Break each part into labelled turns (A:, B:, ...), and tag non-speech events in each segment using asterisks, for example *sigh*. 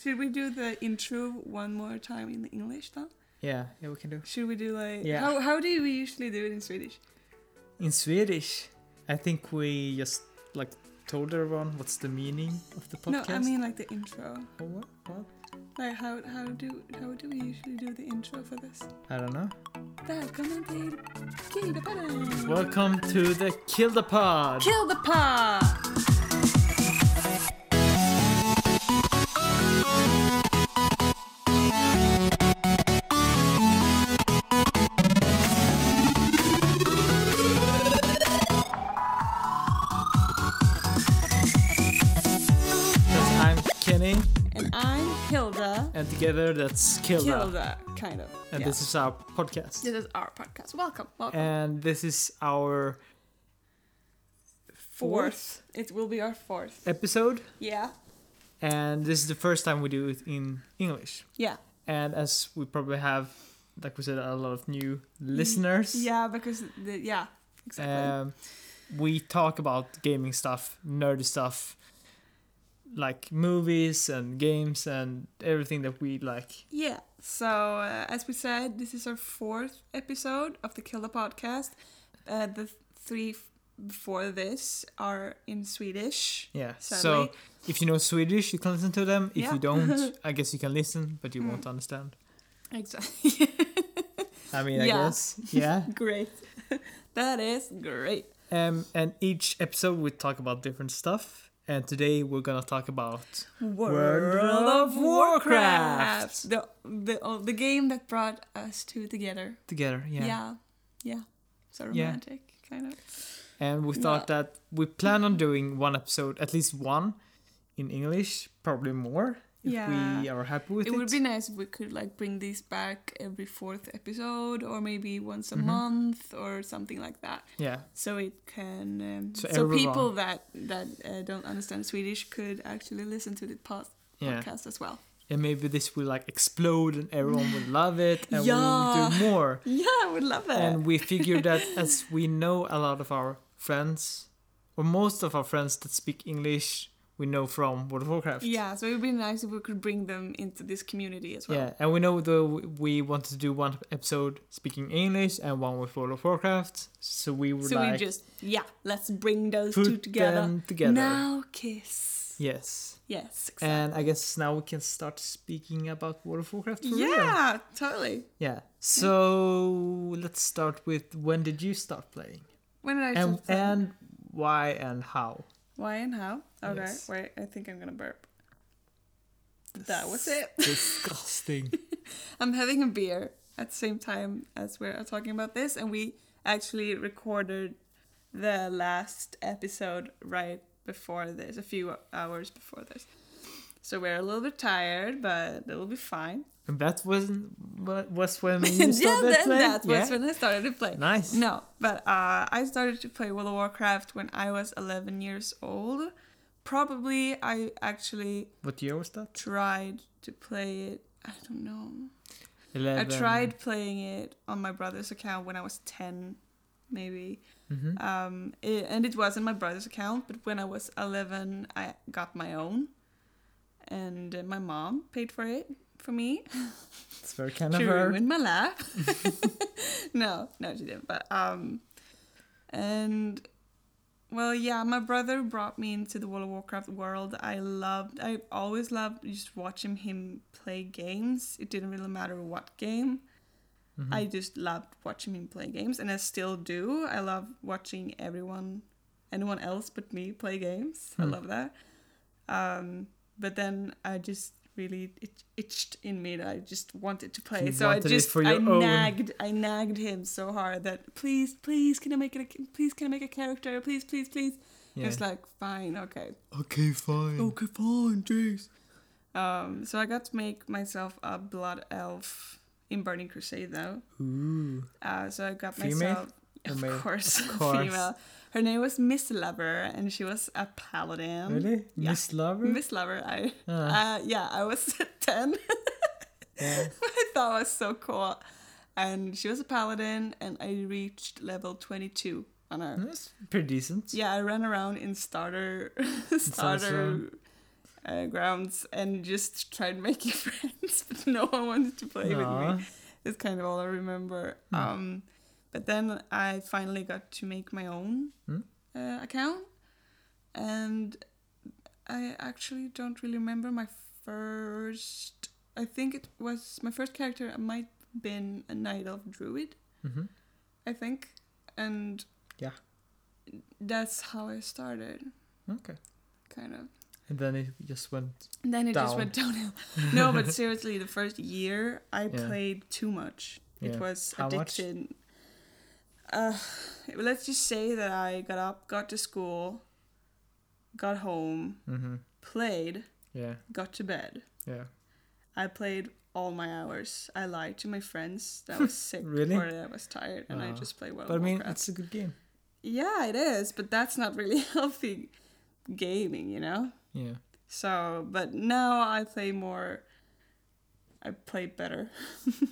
A: Should we do the intro one more time in English then?
B: Yeah, yeah, we can do.
A: Should we do like
B: Yeah.
A: how how do we usually do it in Swedish?
B: In Swedish, I think we just like told everyone what's the meaning of the podcast.
A: No, I mean like the intro.
B: Oh, what? What?
A: Like how how do how do we usually do the intro for this?
B: I don't know.
A: Välkommen till Killapodden!
B: Welcome to the Kill the Pod.
A: Kill the pod!
B: Together that's Kilda.
A: Hilda, kind of.
B: And
A: yeah.
B: this is our podcast.
A: this is our podcast. Welcome, welcome.
B: And this is our
A: fourth. It will be our fourth.
B: episode,
A: Yeah.
B: and this is the first time we do it in English.
A: Yeah.
B: And as we probably have, like we said, a lot of new listeners.
A: Yeah, because the, yeah, exactly.
B: Um, we talk about gaming stuff, nerdy stuff, like movies and games and everything that we like.
A: yeah. So uh, as we said, this is our fourth episode of the Killa podcast. Uh, the th- three f- before this are in Swedish.
B: Yeah.
A: Sadly.
B: So if you know Swedish, you can listen to them. If
A: Yeah.
B: you don't, *laughs* I guess you can listen, but you
A: Mm.
B: won't understand.
A: Exactly. *laughs*
B: I mean, I
A: Yeah.
B: guess. Yeah. *laughs*
A: great. that is great.
B: Um, and each episode we talk about different stuff. And today we're gonna talk about
A: World
B: of
A: of
B: Warcraft.
A: The the oh, the game that brought us two together.
B: together. Yeah.
A: Yeah. Yeah. So
B: Yeah.
A: romantic, kind of.
B: And we thought that we plan on doing one episode, at least one, in English, probably more if
A: Yeah.
B: we are happy with
A: It
B: it.
A: would be nice if we could like bring these back every fourth episode, or maybe once a
B: Mhm.
A: month, or something like that.
B: yeah.
A: So it can, um,
B: So
A: so, people that that uh, don't understand Swedish could actually listen to the pod-
B: Yeah.
A: podcast as well.
B: And maybe this will like explode and everyone will love it and
A: Yeah.
B: we'll do *laughs* more.
A: Yeah, I would love it.
B: And we figured that *laughs* as we know a lot of our friends, or most of our friends that speak English, we know from World of Warcraft.
A: yeah, so it would be nice if we could bring them into this community as well.
B: Yeah, and we know though we wanted to do one episode speaking English and one with World of Warcraft, so we would
A: So
B: like
A: we just yeah, let's bring those two together.
B: them together.
A: Now kiss.
B: Yes,
A: Yes, exactly.
B: and I guess now we can start speaking about World of Warcraft for real.
A: yeah, totally.
B: Yeah. So let's start with when did you start playing?
A: When did I
B: And
A: start playing?
B: and why and how?
A: why and how? Okay,
B: Yes.
A: wait, I think I'm gonna burp. That was it. *laughs*
B: Disgusting. *laughs*
A: I'm having a beer at the same time as we're talking about this, and we actually recorded the last episode right before this, a few hours before this. So we're a little bit tired, but it'll be fine.
B: and that wasn't what was when *laughs* you
A: yeah,
B: started
A: that,
B: playing?
A: that was
B: yeah?
A: when I started to play.
B: Nice.
A: No, but uh, I started to play World of Warcraft when I was 11 years old. Probably I actually
B: What year was that?
A: tried to play it. I don't know.
B: 11.
A: I tried playing it on my brother's account when I was 10, maybe.
B: hmm
A: Um, it, and it wasn't my brother's account, but when I was 11, I got my own. And uh, my mom paid for it for me.
B: It's very kind of
A: she
B: her.
A: ruined my life. *laughs* *laughs* no, no, she didn't. But um, and well, yeah, my brother brought me into the World of Warcraft world. I loved. I always loved just watching him play games. It didn't really matter what game.
B: Mhm.
A: I just loved watching him play games, and I still do. I love watching everyone, anyone else but me, play games. I
B: Hmm.
A: love that. Um, but then I just really it itched in me that I just wanted to play.
B: You
A: so I just I
B: own.
A: nagged I nagged him so hard that please please can I make it a, please can I make a character please please please.
B: yeah.
A: It's like fine okay
B: okay, fine.
A: okay fine jeez. Um, so I got to make myself a blood elf in Burning Crusade though.
B: Ooh.
A: Uh, so I got
B: Female
A: myself, of
B: male?
A: course, *laughs*
B: Of course.
A: female. Her name was Miss Lover, and she was a paladin.
B: Really?
A: yeah.
B: Miss Lover?
A: Miss Lover. I,
B: Ah,
A: uh, yeah, I was *laughs* ten.
B: yeah. *laughs*
A: I thought it was so cool, and she was a paladin, and I reached level twenty-two on her.
B: That's pretty decent.
A: Yeah, I ran around in starter,
B: Starter
A: uh, grounds and just tried making friends, but no one wanted to play with me. It's kind of all I remember.
B: Hmm.
A: Um, but then I finally got to make my own
B: Hmm.
A: uh, account, and I actually don't really remember my first. I think it was my first character. Might have been a Night Elf Druid.
B: hmm
A: I think, and
B: Yeah.
A: that's how I started,
B: Okay.
A: kind of.
B: And then it just went.
A: And then it just went downhill. no, but *laughs* seriously, the first year I
B: Yeah.
A: played too much. It was
B: How much?
A: Uh, let's just say that I got up, got to school, got home,
B: hmm
A: played,
B: Yeah.
A: got to bed.
B: Yeah.
A: I played all my hours. I lied to my friends that I was *laughs* sick
B: Really?
A: or that I was tired, and I
B: Oh.
A: just played World
B: But I mean,
A: Warcraft.
B: it's a good game.
A: Yeah, it is, but that's not really *laughs* healthy gaming, you know?
B: Yeah.
A: So, but now I play more. I play better,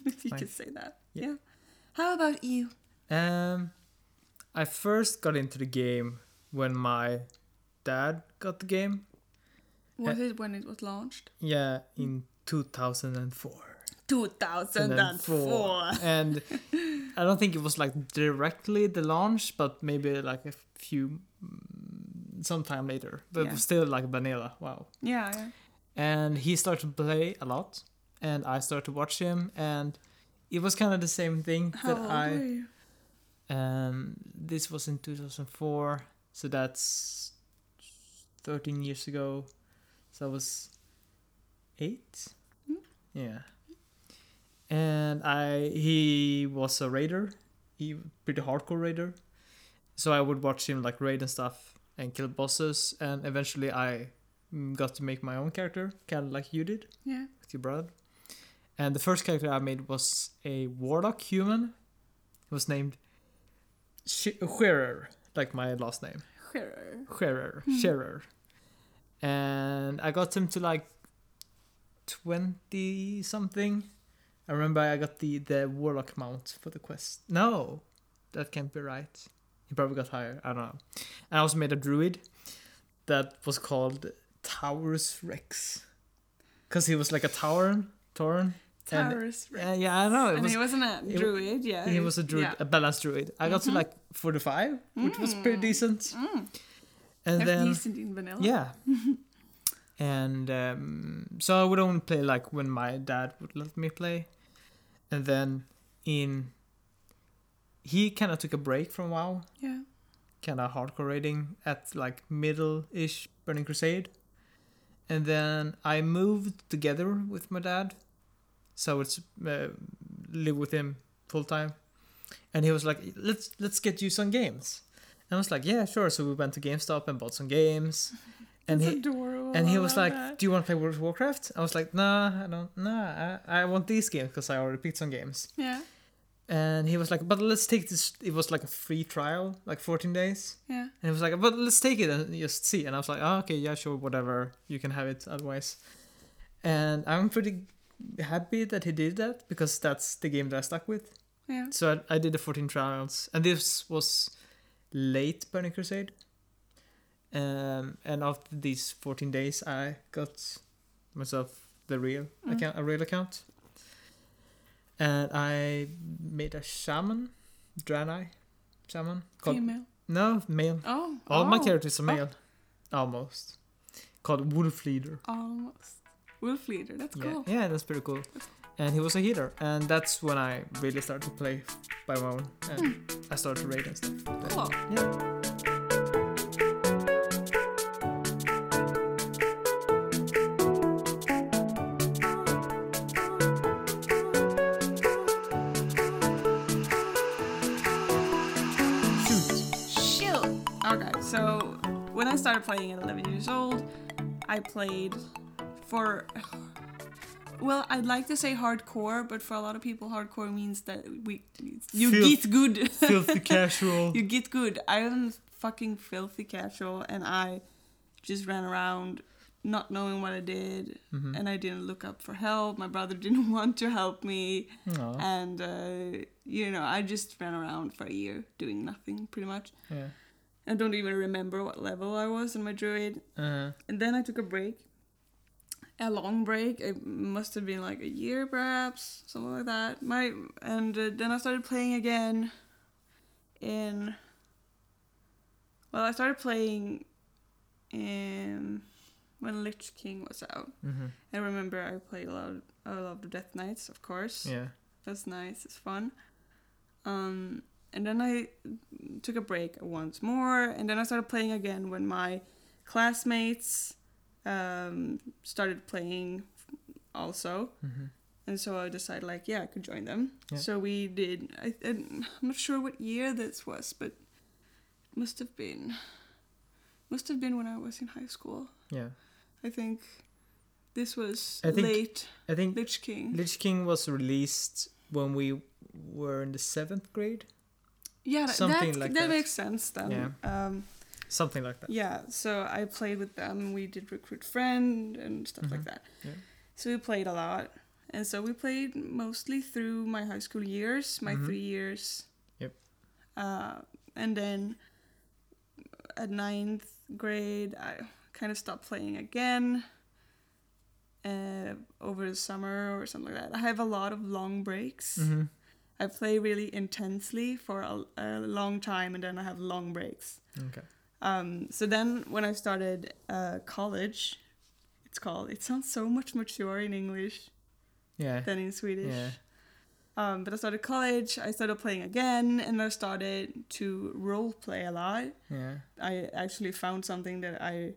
A: if *laughs* you
B: Fine.
A: could say that.
B: Yeah.
A: Yeah. How about you?
B: Um, I first got into the game when my dad got the game.
A: Was it when it was launched?
B: Yeah, in 2004.
A: 2004.
B: and *laughs* I don't think it was like directly the launch, but maybe like a few mm, sometime later. But it
A: Yeah.
B: was still like vanilla. Wow.
A: Yeah, yeah.
B: And he started to play a lot, and I started to watch him, and it was kind of the same thing
A: How
B: that I. Um, this was in 2004, so that's 13 years ago. So I was eight.
A: Hmm.
B: Yeah. And I he was a raider, he pretty hardcore raider. So I would watch him like raid and stuff and kill bosses, and eventually I mm, got to make my own character, kind of like you did
A: Yeah.
B: with your brother. And the first character I made was a warlock human. It was named Scherer, like my last name.
A: Scherer.
B: Scherer.
A: Hmm.
B: Scherer. And I got him to like 20 something. I remember I got the, the warlock mount for the quest. No, that can't be right. He probably got higher. I don't know. And I also made a druid that was called Taurus Rex. Because he was like a Tauren. Tauren. And-
A: Taurus Rex.
B: Yeah, yeah, I know. It
A: and
B: was,
A: he wasn't a druid, yeah.
B: he was a druid,
A: Yeah.
B: a balanced druid. I got
A: Mhm.
B: to like 45, which was pretty
A: Mm.
B: decent.
A: Mm.
B: And then,
A: decent in vanilla.
B: yeah. *laughs* and um, so I would only play like when my dad would let me play. And then in. He kind of took a break from WoW,
A: Yeah.
B: kind of hardcore raiding at like middle ish Burning Crusade. And then I moved together with my dad. So I would uh, live with him full time. And he was like, let's let's get you some games. And I was like, yeah, sure. So we went to GameStop and bought some games. *laughs* And
A: That's
B: he
A: adorable.
B: and he was like,
A: that.
B: "Do you want to play World of Warcraft?" I was like, "Nah, I don't. Nah, I, I want these games because I already picked some games."
A: Yeah.
B: And he was like, "But let's take this." It was like a free trial, like 14 days.
A: Yeah.
B: And he was like, "But let's take it and just see." And I was like, "Oh, okay, yeah, sure, whatever. You can have it otherwise." And I'm pretty happy that he did that because that's the game that I stuck with.
A: Yeah.
B: So I, I did the 14 trials, and this was late Burning Crusade. Um, and after these 14 days, I got myself the real
A: Mm.
B: account, a real account, and I made a shaman, Draenei shaman. Called,
A: Female.
B: no, male.
A: Oh.
B: All my
A: oh,
B: characters are male, almost. Called Wolf Leader.
A: Almost. Wolf leader. That's
B: Yeah,
A: cool.
B: yeah, that's pretty cool. And he was a healer, and that's when I really started to play by my own, and hmm. I started to raid and stuff. But,
A: Cool.
B: Yeah.
A: Shoot. Okay, so when I started playing at 11 years old, I played for. Well, I'd like to say hardcore, but for a lot of people, hardcore means that we you
B: Filth-
A: get good.
B: Filthy *laughs* casual.
A: you get good. I am fucking filthy casual, and I just ran around not knowing what I did,
B: Mhm.
A: and I didn't look up for help. My brother *laughs* didn't want to help me,
B: Aw,
A: and uh, you know, I just ran around for a year doing nothing, pretty much.
B: yeah.
A: I don't even remember what level I was in my druid.
B: Uh-huh.
A: And then I took a break, a long break. It must have been like a year, perhaps something like that. My and uh, then I started playing again. In well, I started playing in when Lich King was out.
B: Mm-hmm.
A: I remember I played a lot. Of, a lot of the Death Knights, of course.
B: Yeah.
A: That's nice. It's fun. Um, and then I took a break once more, and then I started playing again when my classmates um, started playing also.
B: Mm-hmm.
A: And so I decided, like, yeah, I could join them.
B: Yeah.
A: So we did. I, I'm not sure what year this was, but it must have been. Must have been when I was in high school.
B: Yeah.
A: I think this was
B: I think-
A: late
B: I think
A: Lich King.
B: Lich King was released when we were in the seventh grade,
A: yeah, that,
B: something
A: that,
B: like
A: that
B: that.
A: makes sense then.
B: Yeah.
A: Um,
B: something like that.
A: Yeah, so I played with them. We did recruit friend and stuff like
B: Mhm.
A: that.
B: Yeah.
A: So we played a lot, and so we played mostly through my high school years, my
B: Mhm.
A: three years.
B: Yep.
A: Uh, and then at ninth grade, I kind of stopped playing again. Uh, over the summer or something like that. I have a lot of long breaks.
B: Mm-hmm.
A: I play really intensely for a, a long time, and then I have long breaks.
B: Okay.
A: Um, so then when I started uh, college, it's called, it sounds so much mature in English
B: Yeah.
A: than in Swedish.
B: Yeah.
A: Um, but I started college, I started playing again, and I started to role play a lot.
B: Yeah.
A: I actually found something that I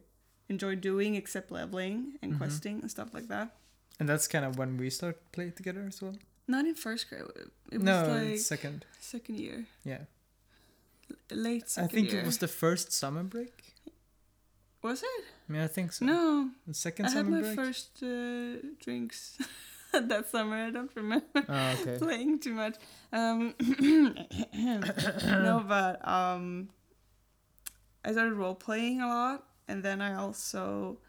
A: enjoy doing except leveling and
B: Mhm.
A: questing and stuff like that.
B: And that's kind of when we start play together as well.
A: Not in first grade. It was
B: no,
A: like
B: second.
A: second year,
B: Yeah.
A: Late
B: I think
A: year.
B: it was the first summer break.
A: Was it?
B: Yeah, I think so.
A: No,
B: The second
A: I had my
B: break.
A: first uh, drinks *laughs* that summer. I don't remember
B: Oh, okay. *laughs*
A: playing too much. Um, *coughs* no, *coughs* but um, I started role playing a lot, and then I also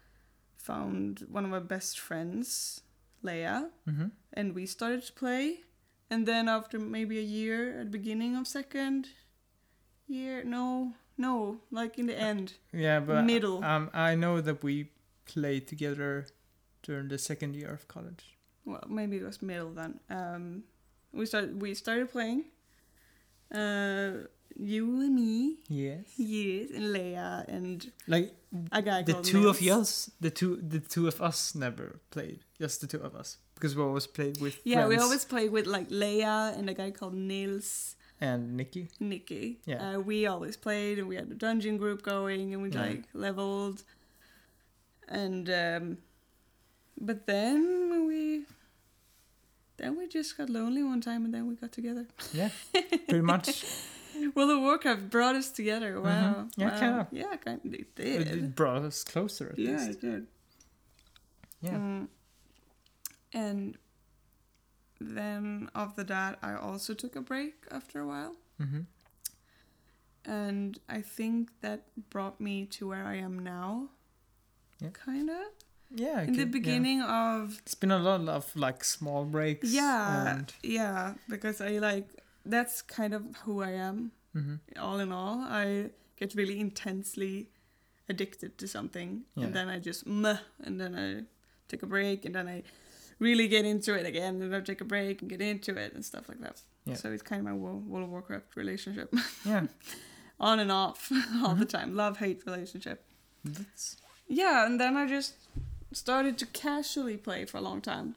A: found one of my best friends, Leia,
B: Mm-hmm.
A: and we started to play. And then after maybe a year, at the beginning of second year, no, no, like in the end,
B: Yeah, but
A: Middle.
B: Um, I know that we played together during the second year of college.
A: well maybe it was middle then um we started we started playing uh you and me
B: Yes.
A: yes and leia and
B: Like
A: a guy
B: the
A: called
B: two of us, the two, the two of us never played. Just the two of us, because we always played with
A: yeah we always played with like leia and a guy called nils
B: and Nikki.
A: nikki
B: Yeah.
A: uh, we always played and we had a dungeon group going and we
B: Yeah.
A: like leveled and um but then we then we just got lonely one time and then we got together
B: Yeah, *laughs* pretty much.
A: World of Warcraft brought us together. Wow.
B: Mhm. Yeah,
A: wow.
B: kinda.
A: Yeah, kind of. It did.
B: it brought us closer at
A: yeah,
B: least.
A: it did.
B: Yeah.
A: Mm. And then after that, I also took a break after a while.
B: Mm-hmm.
A: And I think that brought me to where I am now.
B: Yeah.
A: Kind of.
B: Yeah.
A: In the
B: could- yeah.
A: beginning of.
B: it's been a lot of like small breaks.
A: Yeah.
B: And,
A: Yeah, because I like. That's kind of who I am.
B: hmm
A: all in all, I get really intensely addicted to something,
B: Yeah.
A: and then I just meh, and then I take a break, and then I really get into it again, and I take a break and get into it and stuff like that.
B: Yeah.
A: So it's kind of my Wo- World of Warcraft relationship, *laughs*
B: Yeah.
A: on and off *laughs* all the
B: Mm-hmm.
A: time, love hate relationship.
B: That's
A: Yeah, and then I just started to casually play for a long time.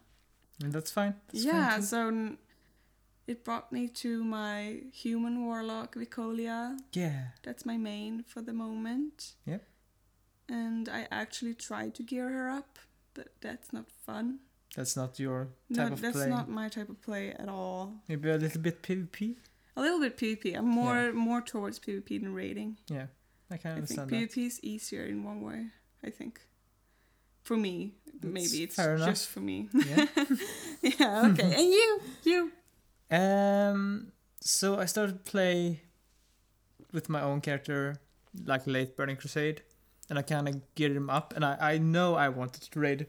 B: and that's fine. That's
A: yeah,
B: Fine
A: so it brought me to my human warlock Vicolia.
B: yeah.
A: That's my main for the moment.
B: Yep.
A: And I actually tried to gear her up, but that's not fun.
B: That's not your
A: No,
B: type of
A: that's
B: play.
A: not my type of play at all.
B: Maybe a little bit PvP.
A: A little bit PvP. I'm more more towards PvP than raiding.
B: Yeah, I can
A: I think
B: understand that.
A: PvP is easier in one way. I think. For me,
B: That's
A: maybe it's
B: fair enough.
A: just for me.
B: Yeah. *laughs*
A: yeah. Okay. *laughs* and you, you.
B: Um. So I started play with my own character, like late Burning Crusade, and I kind of geared him up, and I I know I wanted to raid.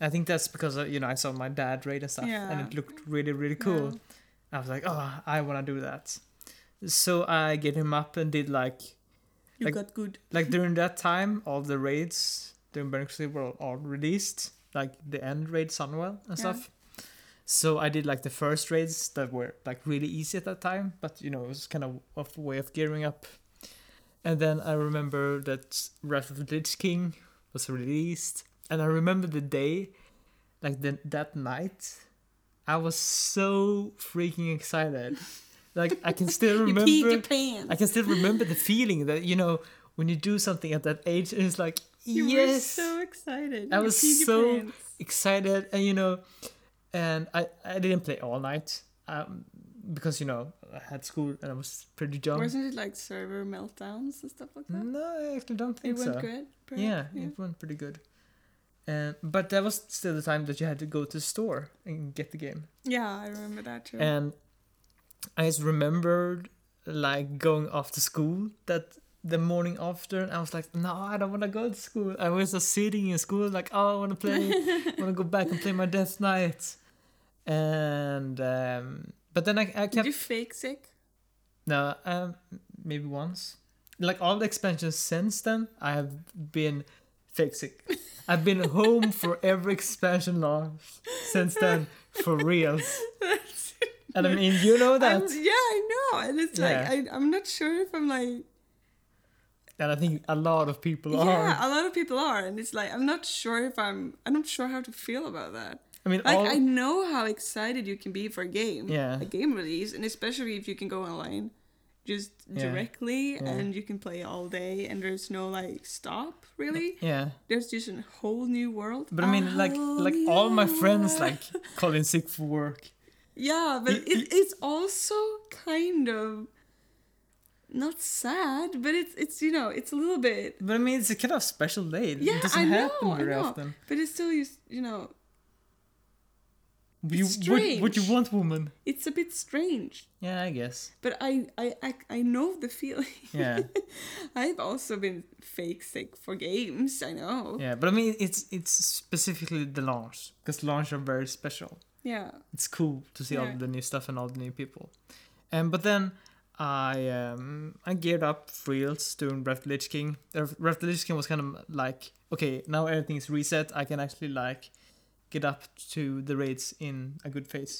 B: I think that's because uh, you know I saw my dad raid and stuff, and it looked really really cool.
A: Yeah.
B: I was like, oh, I want to do that. So I get him up and did like
A: You
B: Like-
A: got good.
B: like during *laughs* that time, all the raids during Burning Crusade were all released. like the end raid Sunwell and
A: Yeah.
B: stuff. So I did like the first raids that were like really easy at that time, but you know it was kind of a way of gearing up. And then I remember that Wrath of the Lich King was released, and I remember the day, like the, that night, I was so freaking excited. Like I can still *laughs*
A: You
B: remember.
A: your pants.
B: I can still remember the feeling that you know when you do something at that age, and it's like
A: you
B: yes,
A: were so excited.
B: I
A: You
B: was so excited, and you know, and I I didn't play all night, um, because you know I had school and I was pretty young.
A: Wasn't it like server meltdowns and stuff like that?
B: No, I actually don't think
A: It
B: think
A: went
B: so.
A: good.
B: Yeah,
A: yeah.
B: it went pretty good. And but that was still the time that you had to go to the store and get the game.
A: Yeah, I remember that too.
B: And I just remembered like going off to school that the morning after and I was like, no, I don't want to go to school. I was just sitting in school like, oh, I want to play, I want to go back and play my Death Knight. And um, but then I, I
A: Did
B: kept
A: you fake sick?
B: no, um, maybe once. Like all the expansions since then, I have been fake sick. I've been home for every expansion launch since then, for real. *laughs* And I mean, you know that.
A: I'm- yeah, I know. And it's
B: Yeah.
A: like I, I'm not sure if I'm like
B: And I think a lot of people
A: yeah,
B: are.
A: Yeah, a lot of people are, and it's like I'm not sure if I'm I'm not sure how to feel about that.
B: I mean,
A: Like
B: all.
A: I know how excited you can be for a game,
B: Yeah.
A: a game release, and especially if you can go online, just
B: Yeah.
A: directly,
B: Yeah.
A: and you can play all day, and there's no like stop really.
B: yeah.
A: There's just a whole new world.
B: But I mean,
A: A
B: like, like all my friends, like, calling sick for work.
A: Yeah, but it, it's also kind of not sad, but it's it's you know it's a little bit.
B: But I mean, it's a kind of special day.
A: Yeah,
B: doesn't
A: I know,
B: happen
A: I know.
B: often.
A: But it's still you you know
B: You,
A: It's
B: what, what you want, woman?
A: it's a bit strange.
B: Yeah, I guess.
A: But I I I, I know the feeling.
B: Yeah. *laughs*
A: I've also been fake sick for games. I know.
B: Yeah, but I mean, it's it's specifically the launch because launch are very special.
A: Yeah.
B: It's cool to see all the new stuff and all the new people. And but then I um I geared up for reals doing Wrath of the Lich King. Uh, Wrath of the Lich King was kind of like okay, now everything's reset. I can actually like get up to the raids in a good phase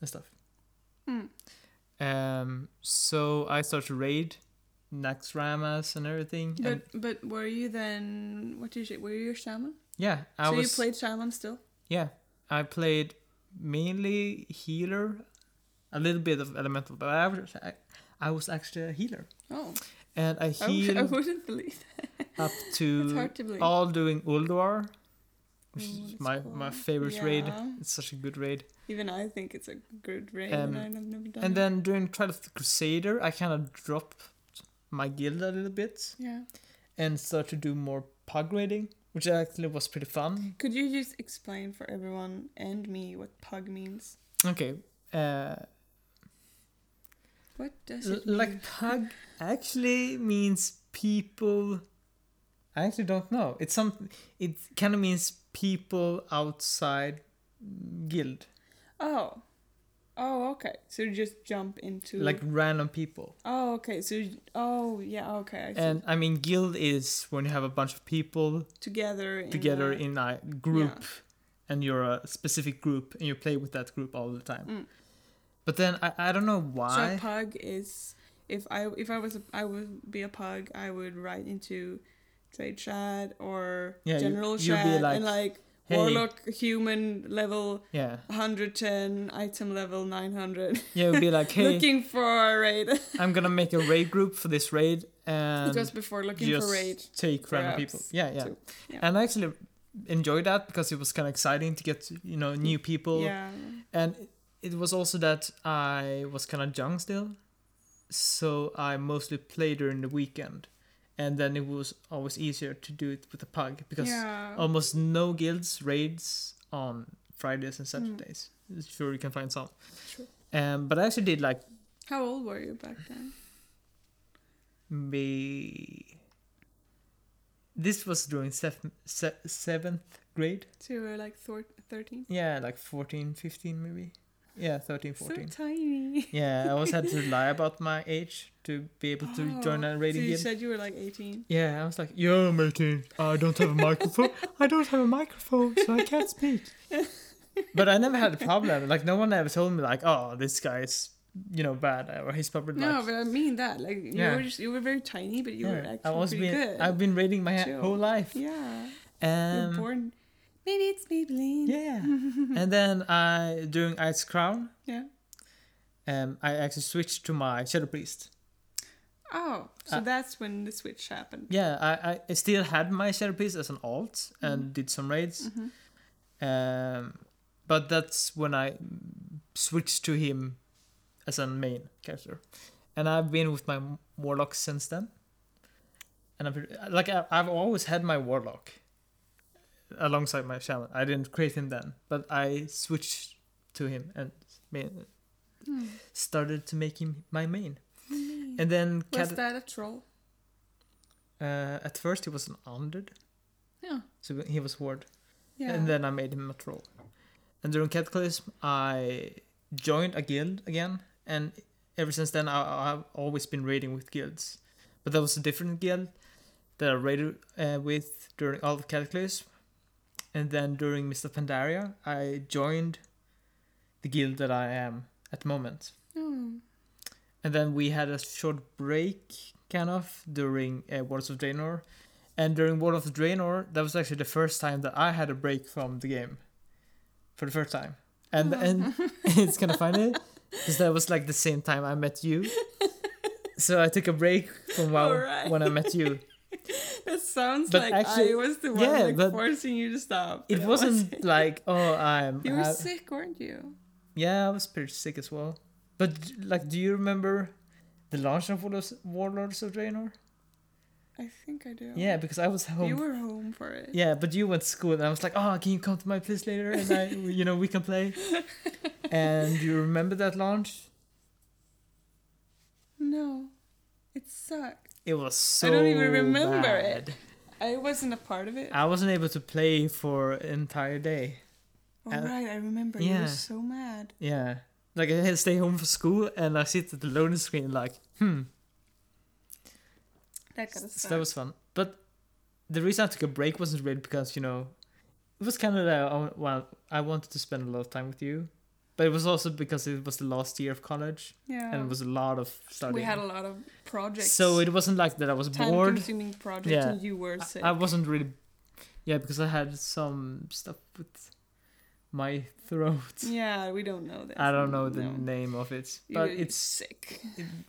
B: and stuff.
A: Hmm.
B: Um, so I started to raid Naxxramas and everything.
A: But
B: and
A: but were you then what did you were you a shaman?
B: yeah, I
A: so
B: was.
A: you played shaman still?
B: Yeah, I played mainly healer, a little bit of elemental, but I was I, I was actually a healer,
A: Oh,
B: and I *laughs* healed
A: wouldn't believe.
B: up
A: It's
B: to
A: to believe.
B: all doing Ulduar, which
A: Oh,
B: is my
A: cool.
B: my favorite raid. It's such a good raid.
A: Even I think it's a good raid,
B: Um,
A: and I've never done.
B: And
A: it.
B: then during Trial of the Crusader, I kind of dropped my guild a little bit
A: yeah,
B: and started to do more pug raiding, which actually was pretty fun.
A: could you just explain for everyone and me what pug means?
B: Okay. Uh,
A: What does
B: L-
A: it mean?
B: like pug actually means people i actually don't know it's some it kind of means people outside guild
A: Oh, oh, okay. So you just jump into
B: like random people
A: Oh, okay. So you- oh, yeah, okay. I
B: and i mean guild is when you have a bunch of people
A: together in
B: together
A: a-
B: in a group and you're a specific group and you play with that group all the time
A: Mm.
B: but then i, I don't know
A: So
B: why
A: a pug is if I if I was a, I would be a pug, I would write into trade chat or
B: Yeah,
A: general
B: you'd
A: chat
B: like,
A: and like
B: "Hey."
A: warlock human level
B: yeah
A: 110 item level 900
B: yeah it would be like *laughs* hey
A: looking for a raid *laughs*
B: i'm gonna make a raid group for this raid and
A: because before looking
B: just
A: for raid
B: take random people. Yeah, yeah.
A: too. Yeah.
B: And I actually enjoyed that because it was kind of exciting to get you know new people.
A: yeah
B: And it was also that I was kind of young still, so I mostly played during the weekend, and then it was always easier to do it with a pug because
A: yeah
B: almost no guilds raids on Fridays and
A: Mm.
B: Saturdays. Sure, you can find some.
A: Sure.
B: Um, but I actually did like
A: how old were you back then
B: me. This was during sef- se- seventh grade.
A: so you were like thor- 13
B: Yeah, like 14, 15 maybe. Yeah, 13, 14.
A: So tiny. *laughs*
B: yeah, I always had to lie about my age to be able to join a radio.
A: so you said you were like 18.
B: Yeah, I was like, yeah, I'm 18. I don't have a microphone. I don't have a microphone, so I can't speak. *laughs* but I never had a problem. Like, no one ever told me, like, oh, this guy is, you know, bad. Or he's probably
A: No,
B: like.
A: but I mean that. Like you
B: Yeah.
A: were just you were very tiny, but you were
B: yeah,
A: actually
B: I've always
A: pretty
B: been,
A: good.
B: I've been raiding my
A: Chill.
B: whole life.
A: yeah. You're
B: Um,
A: born. Maybe it's Maybelline.
B: yeah. *laughs* and then I, during Icecrown,
A: Yeah.
B: um, I actually switched to my Shadow Priest.
A: Oh, so
B: Uh,
A: that's when the switch happened.
B: Yeah, I, I still had my Shadow Priest as an alt and did some raids.
A: Mhm.
B: Um, but that's when I switched to him as a main character, and I've been with my warlock since then. And I've like I've always had my warlock alongside my shaman. I didn't create him then, but I switched to him and
A: Hmm.
B: started to make him my main. And then
A: Was that a troll?
B: uh, at first he was an undead,
A: Yeah.
B: so he was ward.
A: Yeah.
B: And then I made him a troll. And during Cataclysm, I joined a guild again, and ever since then, I, I've always been raiding with guilds. But that was a different guild that I raided uh, with during all of Cataclysm. And then during Mists of Pandaria, I joined the guild that I am at the moment.
A: Oh.
B: And then we had a short break, kind of, during uh, Wars of Draenor. And during War of Draenor, that was actually the first time that I had a break from the game. For the first time. And and *laughs* *laughs* it's kind of funny, because that was like the same time I met you. *laughs* So I took a break from WoW
A: Alright.
B: when I met you. *laughs*
A: That sounds
B: But
A: like
B: actually-
A: I was the one
B: yeah,
A: like forcing you to stop.
B: It
A: but *laughs*
B: wasn't like, oh, I'm.
A: You were
B: I-
A: sick, weren't you?
B: Yeah, I was pretty sick as well. But, like, do you remember the launch of Warlords, Warlords of Draenor?
A: I think I do.
B: Yeah, because I was home
A: You were home for it.
B: Yeah, but you went to school, and I was like, "Oh, can you come to my place later?" And I, *laughs* you know, we can play. and you remember that launch?
A: No. It sucked.
B: It was so.
A: I don't even remember
B: bad.
A: it. I wasn't a part of it.
B: I wasn't able to play for an entire day.
A: Oh,
B: uh,
A: right, I remember. You
B: yeah.
A: were so mad.
B: Yeah, like I had to stay home for school, and I sit at the loading screen, like, hmm.
A: That
B: So that was fun. But the reason I took a break wasn't really because you know, it was kind of that. oh, Well, I wanted to spend a lot of time with you, but it was also because it was the last year of college,
A: yeah.
B: and it was a lot of studying.
A: we had a lot of projects.
B: So it wasn't like that I was bored.
A: Time-consuming projects,
B: Yeah.
A: and you were sick.
B: I, I wasn't really, yeah, because I had some stuff with my throat.
A: yeah, we don't know that.
B: I don't know the
A: No.
B: name of it, but it's
A: sick.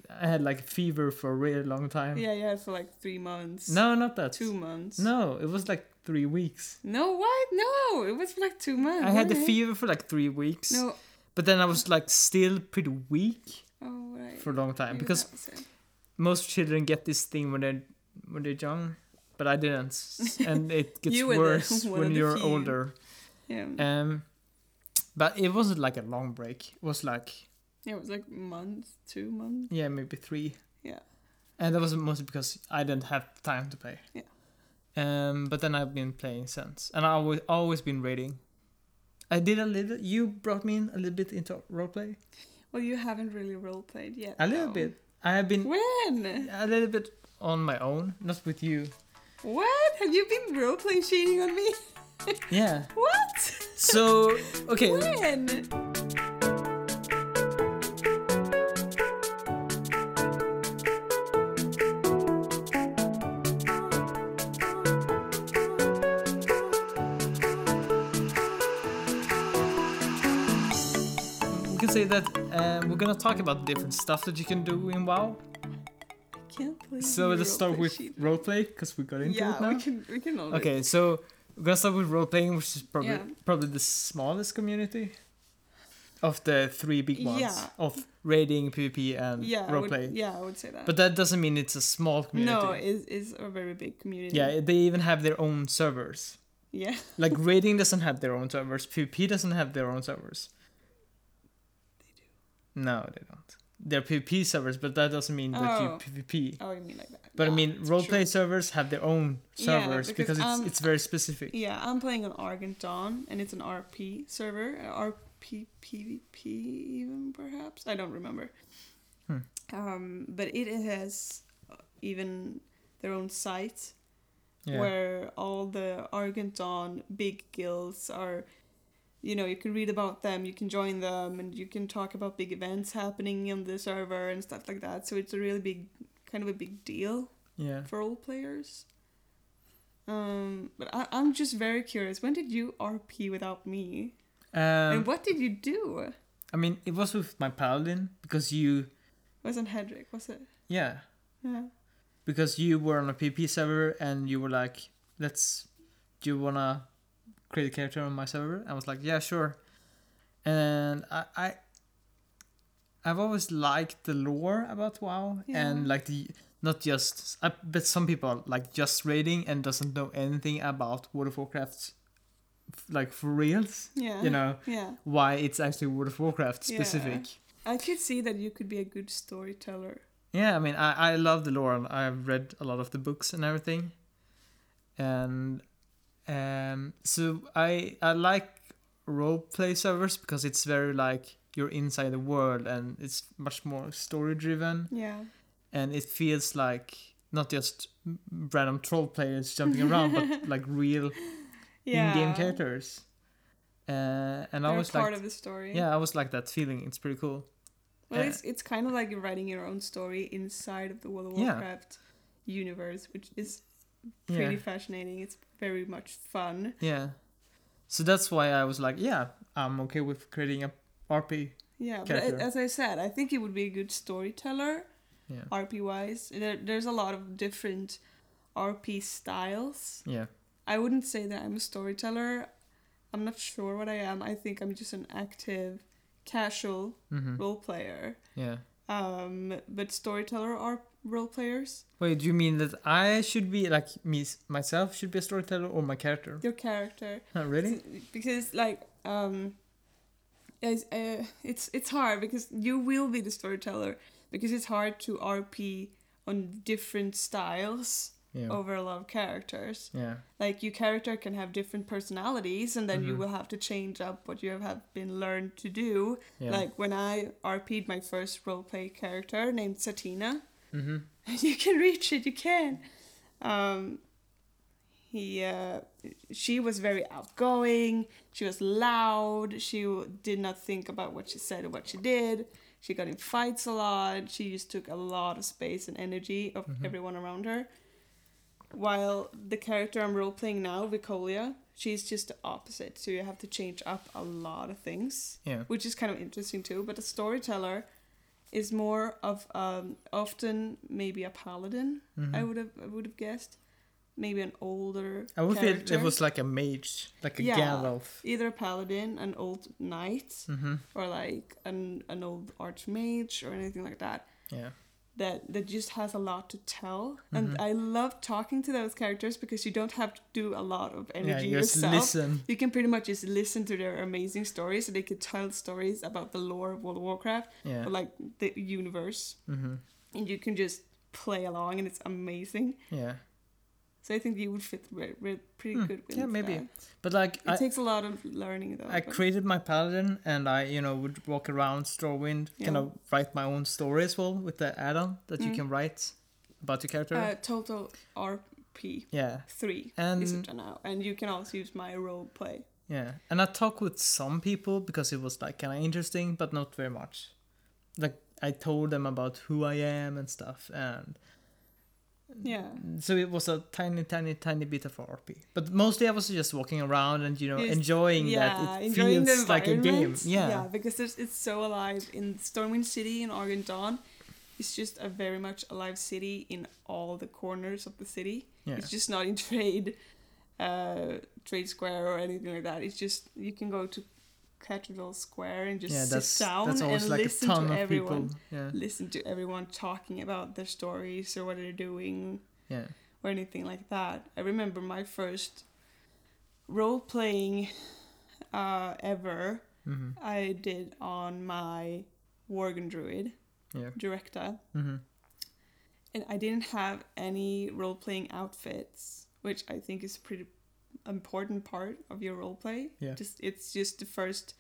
B: I had like a fever for a really long time.
A: Yeah, yeah, for like three months.
B: No, not that.
A: two months.
B: No, it was like three weeks.
A: No, what? No, it was for like two months.
B: I had the fever for like three weeks.
A: No.
B: But then I was like still pretty weak
A: Oh right.
B: for a long time
A: Maybe
B: because
A: that was it.
B: most children get this thing when they're when they're young, but I didn't, *laughs* and it gets
A: the-
B: worse *laughs* when you're
A: few.
B: older.
A: yeah.
B: Um, but it wasn't like a long break. It was like
A: yeah, it was like months, two months.
B: yeah, maybe three.
A: Yeah.
B: And that was mostly because I didn't have time to play.
A: Yeah.
B: Um, but then I've been playing since, and I always always been raiding. I did a little. You brought me in a little bit into roleplay.
A: Well, you haven't really role played yet.
B: A little
A: though.
B: bit. I have been
A: When?
B: a little bit on my own, not with you.
A: What? Have you been role play cheating on me?
B: Yeah. *laughs*
A: What?
B: So okay.
A: When?
B: That uh, we're gonna talk about different stuff that you can do in WoW.
A: I can't believe
B: So let's start with
A: cheated.
B: roleplay because we got into
A: Yeah,
B: it now.
A: Yeah, we can. We can always.
B: Okay, so we're gonna start with role playing, which is probably
A: Yeah.
B: probably the smallest community of the three big ones
A: Yeah.
B: of raiding, PvP, and
A: Yeah, I
B: role
A: would, yeah, I would say that.
B: But that doesn't mean it's a small community.
A: no, it's, it's a very big community.
B: yeah, they even have their own servers.
A: Yeah.
B: Like *laughs* raiding doesn't have their own servers. PvP doesn't have their own servers. No, they don't. They're PvP servers, but that doesn't mean that you
A: Oh.
B: PvP.
A: Oh, you mean like that?
B: But I mean, roleplay servers have their own
A: Yeah,
B: servers
A: because,
B: because, it's it's very specific.
A: Yeah, I'm playing on Argent Dawn, and it's an RP server, uh, R- P- PvP even perhaps I don't remember.
B: Hmm.
A: Um, but it has even their own site
B: Yeah.
A: where all the Argent Dawn big guilds are. You know, you can read about them, you can join them, and you can talk about big events happening on the server and stuff like that. So it's a really big, kind of a big deal
B: yeah.
A: for all players. Um, but I, I'm just very curious. When did you RP without me?
B: Um,
A: and what did you do?
B: I mean, it was with my paladin because you,
A: wasn't Hedrick, was it?
B: yeah,
A: Yeah.
B: because you were on a PP server and you were like, let's, do you wanna create a character on my server? I was like, yeah, sure. And I, I I've always liked the lore about WoW
A: Yeah.
B: and like the not just I bet some people like just raiding and doesn't know anything about World of Warcraft like for reals.
A: Yeah.
B: You know
A: Yeah.
B: why it's actually World of Warcraft
A: Yeah.
B: specific.
A: I could see that you could be a good storyteller.
B: Yeah, I mean, I, I love the lore. I've read a lot of the books and everything, and um, so I I like role play servers because it's very like you're inside the world and it's much more story driven
A: Yeah.
B: and it feels like not just random troll players jumping around, but *laughs* like real
A: Yeah.
B: in-game characters. Uh, and I
A: They're
B: was
A: part of the story.
B: yeah, I was like that feeling. It's pretty cool.
A: Well,
B: Uh,
A: it's it's kind of like you're writing your own story inside of the World of
B: Yeah.
A: Warcraft universe, which is pretty
B: Yeah.
A: fascinating. It's very much fun.
B: Yeah. So that's why I was like, yeah, I'm okay with creating a RP.
A: Yeah, but
B: Character.
A: a- as I said, I think it would be a good storyteller,
B: Yeah.
A: RP wise. There, there's a lot of different RP styles.
B: Yeah.
A: I wouldn't say that I'm a storyteller. I'm not sure what I am. I think I'm just an active, casual
B: Mm-hmm.
A: role player.
B: Yeah.
A: Um, but storyteller are role players.
B: Wait, do you mean that I should be like me myself should be a storyteller or my character?
A: Your character.
B: Huh, really?
A: because like um it's, uh, it's it's hard because you will be the storyteller because it's hard to rp on different styles
B: Yeah.
A: over a lot of characters
B: Yeah.
A: like your character can have different personalities and then you
B: Mhm.
A: will have to change up what you have, have been learned to do
B: Yeah.
A: like when i rp'd my first roleplay character named satina
B: mm-hmm. *laughs*
A: you can reach it you can um he uh she was very outgoing she was loud she did not think about what she said or what she did she got in fights a lot she just took a lot of space and energy of
B: Mhm.
A: everyone around her while the character i'm role playing now vicolia she's just the opposite so you have to change up a lot of things
B: Yeah.
A: which is kind of interesting too. But a storyteller is more of um, often maybe a paladin.
B: Mhm.
A: I would have I would have guessed maybe an older.
B: I would feel
A: character.
B: it was like a mage, like a
A: Yeah.
B: Gandalf.
A: either a paladin, an old knight,
B: Mm-hmm.
A: or like an an old archmage or anything like that.
B: Yeah.
A: That that just has a lot to tell, and
B: Mhm.
A: I love talking to those characters because you don't have to do a lot of
B: Yeah.
A: energy
B: You just
A: yourself.
B: listen.
A: You can pretty much just listen to their amazing stories, and they could tell stories about the lore of World of Warcraft,
B: Yeah.
A: or like the universe,
B: Mm-hmm.
A: and you can just play along, and it's amazing.
B: Yeah.
A: So I think you would fit re- re- pretty
B: Hmm,
A: good with
B: yeah, maybe.
A: that.
B: But like
A: It
B: I,
A: takes a lot of learning though.
B: I
A: but-
B: created my paladin and I, you know, would walk around Stormwind, kind
A: Yeah.
B: of write my own story as well with the add-on that you
A: Mm.
B: can write about your character.
A: uh, total RP
B: yeah.
A: three
B: And
A: is it now, and you can also use my role play.
B: Yeah, and I talked with some people because it was like kind of interesting, but not very much. Like I told them about who I am and stuff, and
A: Yeah.
B: so it was a tiny, tiny, tiny bit of RP. But mostly I was just walking around and you know enjoying
A: yeah,
B: that it
A: enjoying
B: feels like a game. Yeah,
A: yeah, because it's so alive in Stormwind City in Argent Dawn. It's just a very much alive city in all the corners of the city.
B: yeah,
A: It's just not in trade, uh, trade square or anything like that. It's just you can go to Cathedral Square and just
B: yeah.
A: sit down and
B: like
A: listen to everyone.
B: Yeah,
A: Listen to everyone talking about their stories or what they're doing
B: yeah,
A: or anything like that. I remember my first role playing uh, ever
B: hmm
A: I did on my Worgen Druid,
B: yeah,
A: Directa,
B: hmm
A: and I didn't have any role playing outfits, which I think is pretty important part of your role play.
B: Yeah.
A: Just it's just the first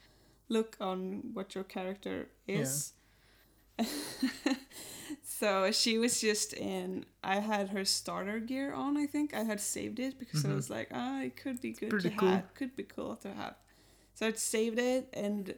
A: look on what your character is. Yeah. *laughs* so she was just in. I had her starter gear on. I think I had saved it because I
B: Mhm.
A: was like, ah, it could be good to
B: cool.
A: have. Could be cool to have. So I saved it, and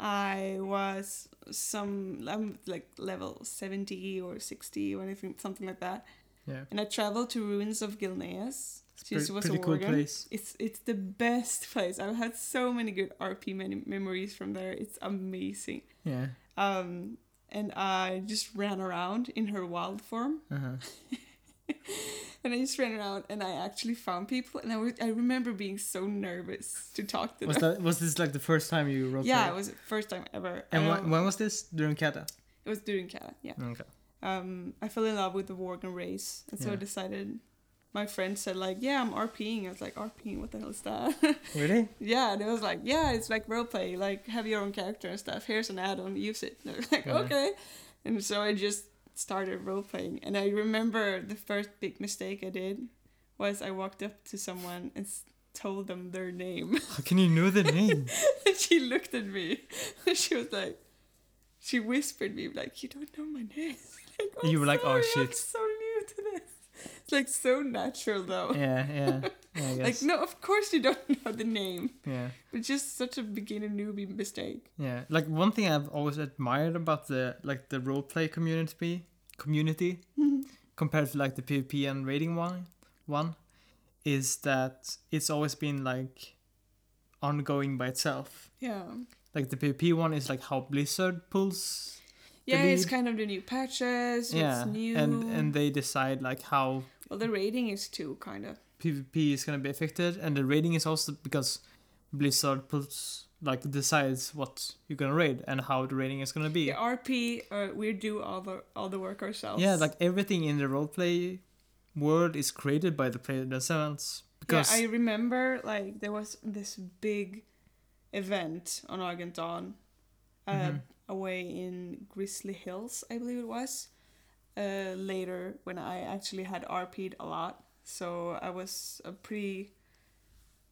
A: I was some I'm like level seventy or sixty or anything, something like that.
B: Yeah.
A: And I traveled to ruins of Gilneas.
B: It's
A: She
B: pre-
A: was a
B: pretty cool place.
A: It's it's the best place. I've had so many good RP many memories from there. It's amazing.
B: Yeah.
A: Um, and I just ran around in her wild form,
B: Uh-huh. *laughs*
A: and I just ran around, and I actually found people, and I was, I remember being so nervous to talk to
B: Was
A: them.
B: that was this like the first time you wrote?
A: yeah, it was the first time ever.
B: And
A: I
B: when, when was this during Kata?
A: it was during Kata. Yeah.
B: Okay.
A: Um, I fell in love with the Worgen race, and so I decided. My friend said like, "Yeah, I'm RPing." I was like, "RPing? What the hell is that?" *laughs*
B: Really?
A: Yeah, and it was like, yeah, it's like roleplay, like have your own character and stuff. Here's an add-on, use it. And I was like,
B: Yeah.
A: okay. And so I just started roleplaying. And I remember the first big mistake I did was I walked up to someone and told them their name.
B: How can you know the name? *laughs*
A: and she looked at me. And *laughs* she was like, she whispered me like, you don't know my name. Like,
B: And you
A: "I'm
B: were like, "Oh,
A: sorry, I'm
B: shit."
A: so new to this. It's like so natural though.
B: yeah, yeah. yeah *laughs*
A: Like no, of course you don't know the name.
B: Yeah.
A: But just such a beginner newbie mistake.
B: Yeah, like one thing I've always admired about the like the roleplay community community *laughs* compared to like the PvP and rating one one is that it's always been like ongoing by itself.
A: Yeah.
B: Like the PvP one is like how Blizzard pulls.
A: Yeah, it's kind of the new patches.
B: yeah,
A: It's new.
B: and and they decide like how
A: well, the rating is too kind of.
B: PvP is gonna be affected, and the rating is also because Blizzard puts like decides what you're gonna raid and how the rating is gonna be.
A: The RP, uh, we do all the all the work ourselves.
B: Yeah, like everything in the roleplay world is created by the player themselves. Because
A: yeah, I remember like there was this big event on Argent Dawn, uh,
B: Mhm.
A: Away in Grizzly Hills, I believe it was. Uh, later, when I actually had RP'd a lot, so I was a pretty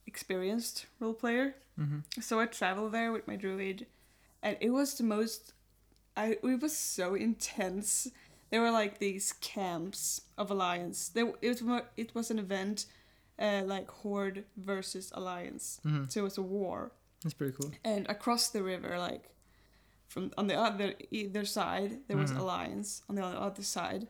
A: experienced role player.
B: Mhm.
A: So I traveled there with my druid, and it was the most. I it was so intense. There were like these camps of alliance. There it was it was an event, uh, like horde versus alliance.
B: Mhm.
A: So it was a war,
B: That's pretty cool.
A: and across the river, like from on the other either side, there was
B: Mhm.
A: alliance. On the other side,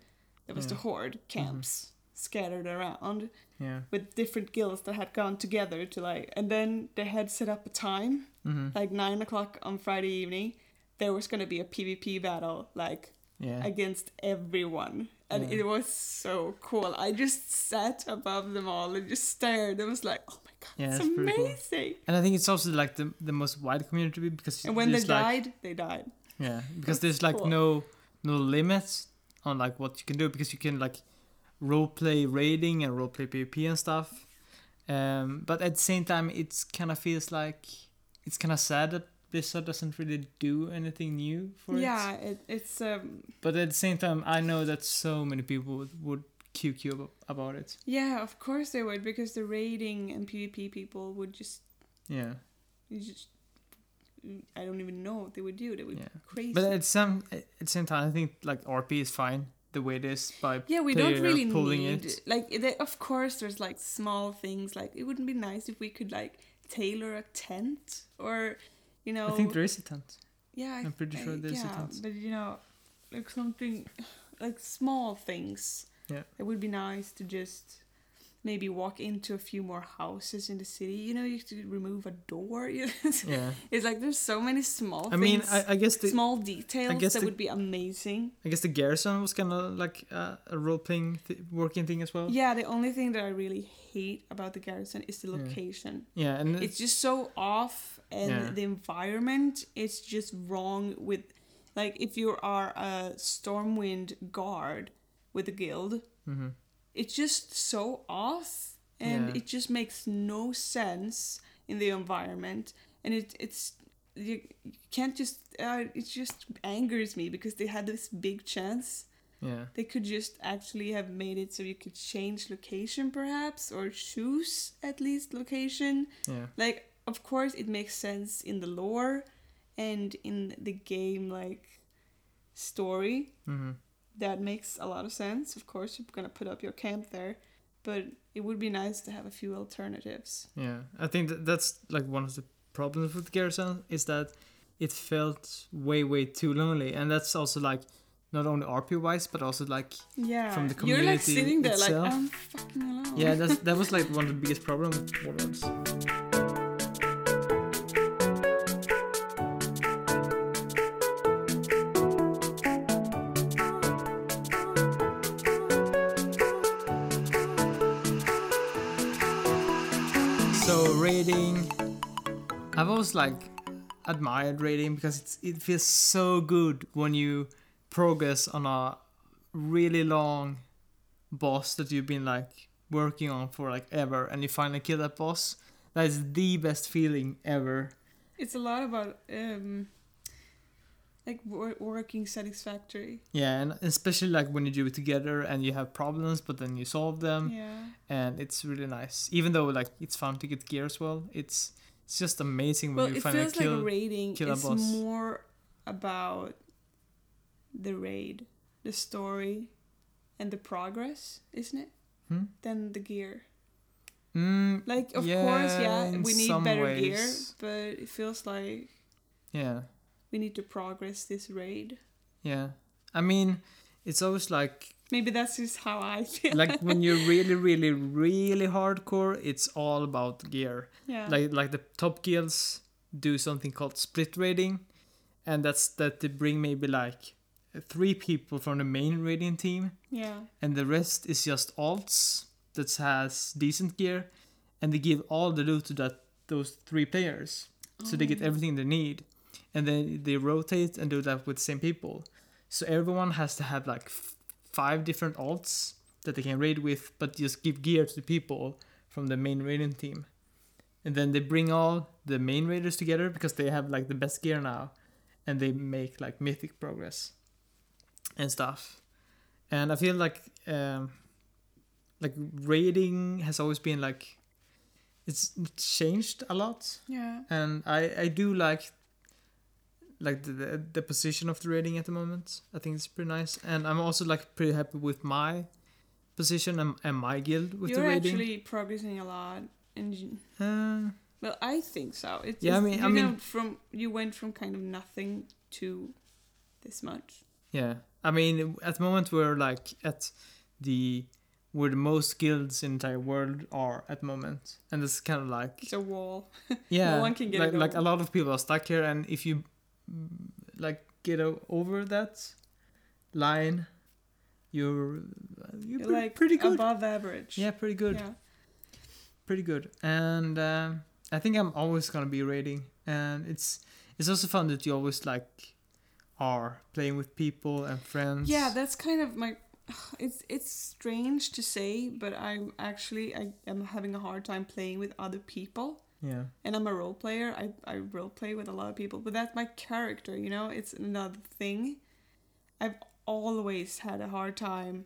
A: there was the
B: Yeah. Mm-hmm.
A: horde camps scattered around
B: Yeah.
A: with different guilds that had gone together to like, and then they had set up a time,
B: hmm
A: like nine o'clock on Friday evening. There was gonna be a PvP battle, like
B: Yeah.
A: against everyone, and
B: Yeah.
A: it was so cool. I just sat above them all and just stared. It was like, oh my god,
B: Yeah,
A: it's
B: pretty cool.
A: amazing.
B: and I think it's also like the the most wide community because
A: And when they
B: like
A: died, they died.
B: yeah because there's like
A: cool.
B: no no limits on like what you can do because you can like role play raiding and role play PvP and stuff. Um, but at the same time, it's kind of feels like it's kind of sad that Blizzard doesn't really do anything new for it.
A: Yeah, it, it's um,
B: But at the same time, I know that so many people would, would QQ abo- about it.
A: yeah, of course they would because the raiding and PvP people would just,
B: Yeah.
A: you just, I don't even know what they would do. They would
B: Yeah.
A: be crazy.
B: But at some at the same time, I think like RP is fine the way it is by
A: yeah, we don't really
B: pulling
A: need
B: it.
A: like they, of course there's like small things like it wouldn't be nice if we could like tailor a tent or you know
B: I think there is a tent.
A: yeah I-
B: I'm pretty sure there's a tent.
A: but you know like something like small things
B: Yeah.
A: it would be nice to just maybe walk into a few more houses in the city you know you have to remove a door? *laughs*
B: Yeah.
A: it's like there's so many small
B: I mean,
A: things
B: I, I guess the
A: small details
B: guess
A: that
B: the-
A: would be amazing
B: I guess the garrison was kind of like uh, a role playing th- working thing as well.
A: yeah the only thing that i really hate about the garrison is the location
B: Yeah, and
A: it's just so off and
B: Yeah.
A: the environment is just wrong with like if you are a stormwind guard with the guild.
B: Hmm
A: it's just so off and
B: Yeah.
A: it just makes no sense in the environment. And it it's you, you can't just uh, it just angers me because they had this big chance.
B: Yeah,
A: they could just actually have made it so you could change location perhaps or choose at least location.
B: Yeah,
A: like of course it makes sense in the lore and in the game like story.
B: Hmm
A: that makes a lot of sense. Of course, you're gonna put up your camp there, but it would be nice to have a few alternatives.
B: Yeah, I think that that's like one of the problems with Garrison is that it felt way way too lonely, and that's also like not only RP wise but also like
A: Yeah,
B: From the
A: you're like
B: community
A: sitting there
B: itself.
A: like I'm fucking alone.
B: yeah that's that was like *laughs* one of the biggest problems always like admired raiding because it's, it feels so good when you progress on a really long boss that you've been like working on for like ever, and you finally kill that boss. That is the best feeling ever.
A: it's a lot about um, like working satisfactory.
B: Yeah, and especially like when you do it together and you have problems, but then you solve them,
A: yeah,
B: and it's really nice. Even though like it's fun to get gear as well, it's it's just amazing when
A: well,
B: you
A: it
B: finally
A: feels
B: kill.
A: like raiding
B: kill a
A: is
B: boss.
A: more about the raid, the story, and the progress, isn't it?
B: Hmm?
A: Than the gear.
B: Mm,
A: Like, of
B: Yeah,
A: course, yeah, we need better gear, but it feels like
B: yeah.
A: we need to progress this raid.
B: Yeah. I mean, it's always like
A: Maybe that's just how I feel.
B: like when you're *laughs* really really really hardcore, it's all about gear.
A: yeah,
B: Like like the top guilds do something called split raiding and that's that they bring maybe like three people from the main raiding team
A: yeah,
B: and the rest is just alts that has decent gear and they give all the loot to that those three players so they get
A: Oh.
B: everything they need and then they rotate and do that with the same people so everyone has to have like five different alts that they can raid with but just give gear to the people from the main raiding team. And then they bring all the main raiders together because they have like the best gear now and they make like mythic progress and stuff. And i feel like um like raiding has always been like it's changed a lot.
A: Yeah.
B: and i i do like like the, the the position of the rating at the moment. I think it's pretty nice. And i'm also like pretty happy with my position and, and my guild with
A: You're
B: the rating.
A: actually progressing a lot, and
B: uh,
A: well, I think so. It's
B: Yeah, I
A: just,
B: mean- I
A: you
B: mean-
A: from you went from kind of nothing to this much.
B: yeah. I mean at the moment we're like at the where the most guilds in the entire world are at the moment. And it's kind of like
A: It's a wall. *laughs*
B: yeah.
A: No one can get
B: like, like a lot of people are stuck here. And if you like get o- over that line you're you're,
A: You're
B: pre-
A: like
B: pretty good
A: above average.
B: yeah pretty good
A: Yeah.
B: pretty good and um, i think i'm always gonna be rating and it's it's also fun that you always like are playing with people and friends
A: Yeah, that's kind of my. It's it's strange to say, but I'm actually I am having a hard time playing with other people.
B: Yeah
A: And I'm a role player. I I role play with a lot of people, but that's my character. You know, it's another thing. I've always had a hard time,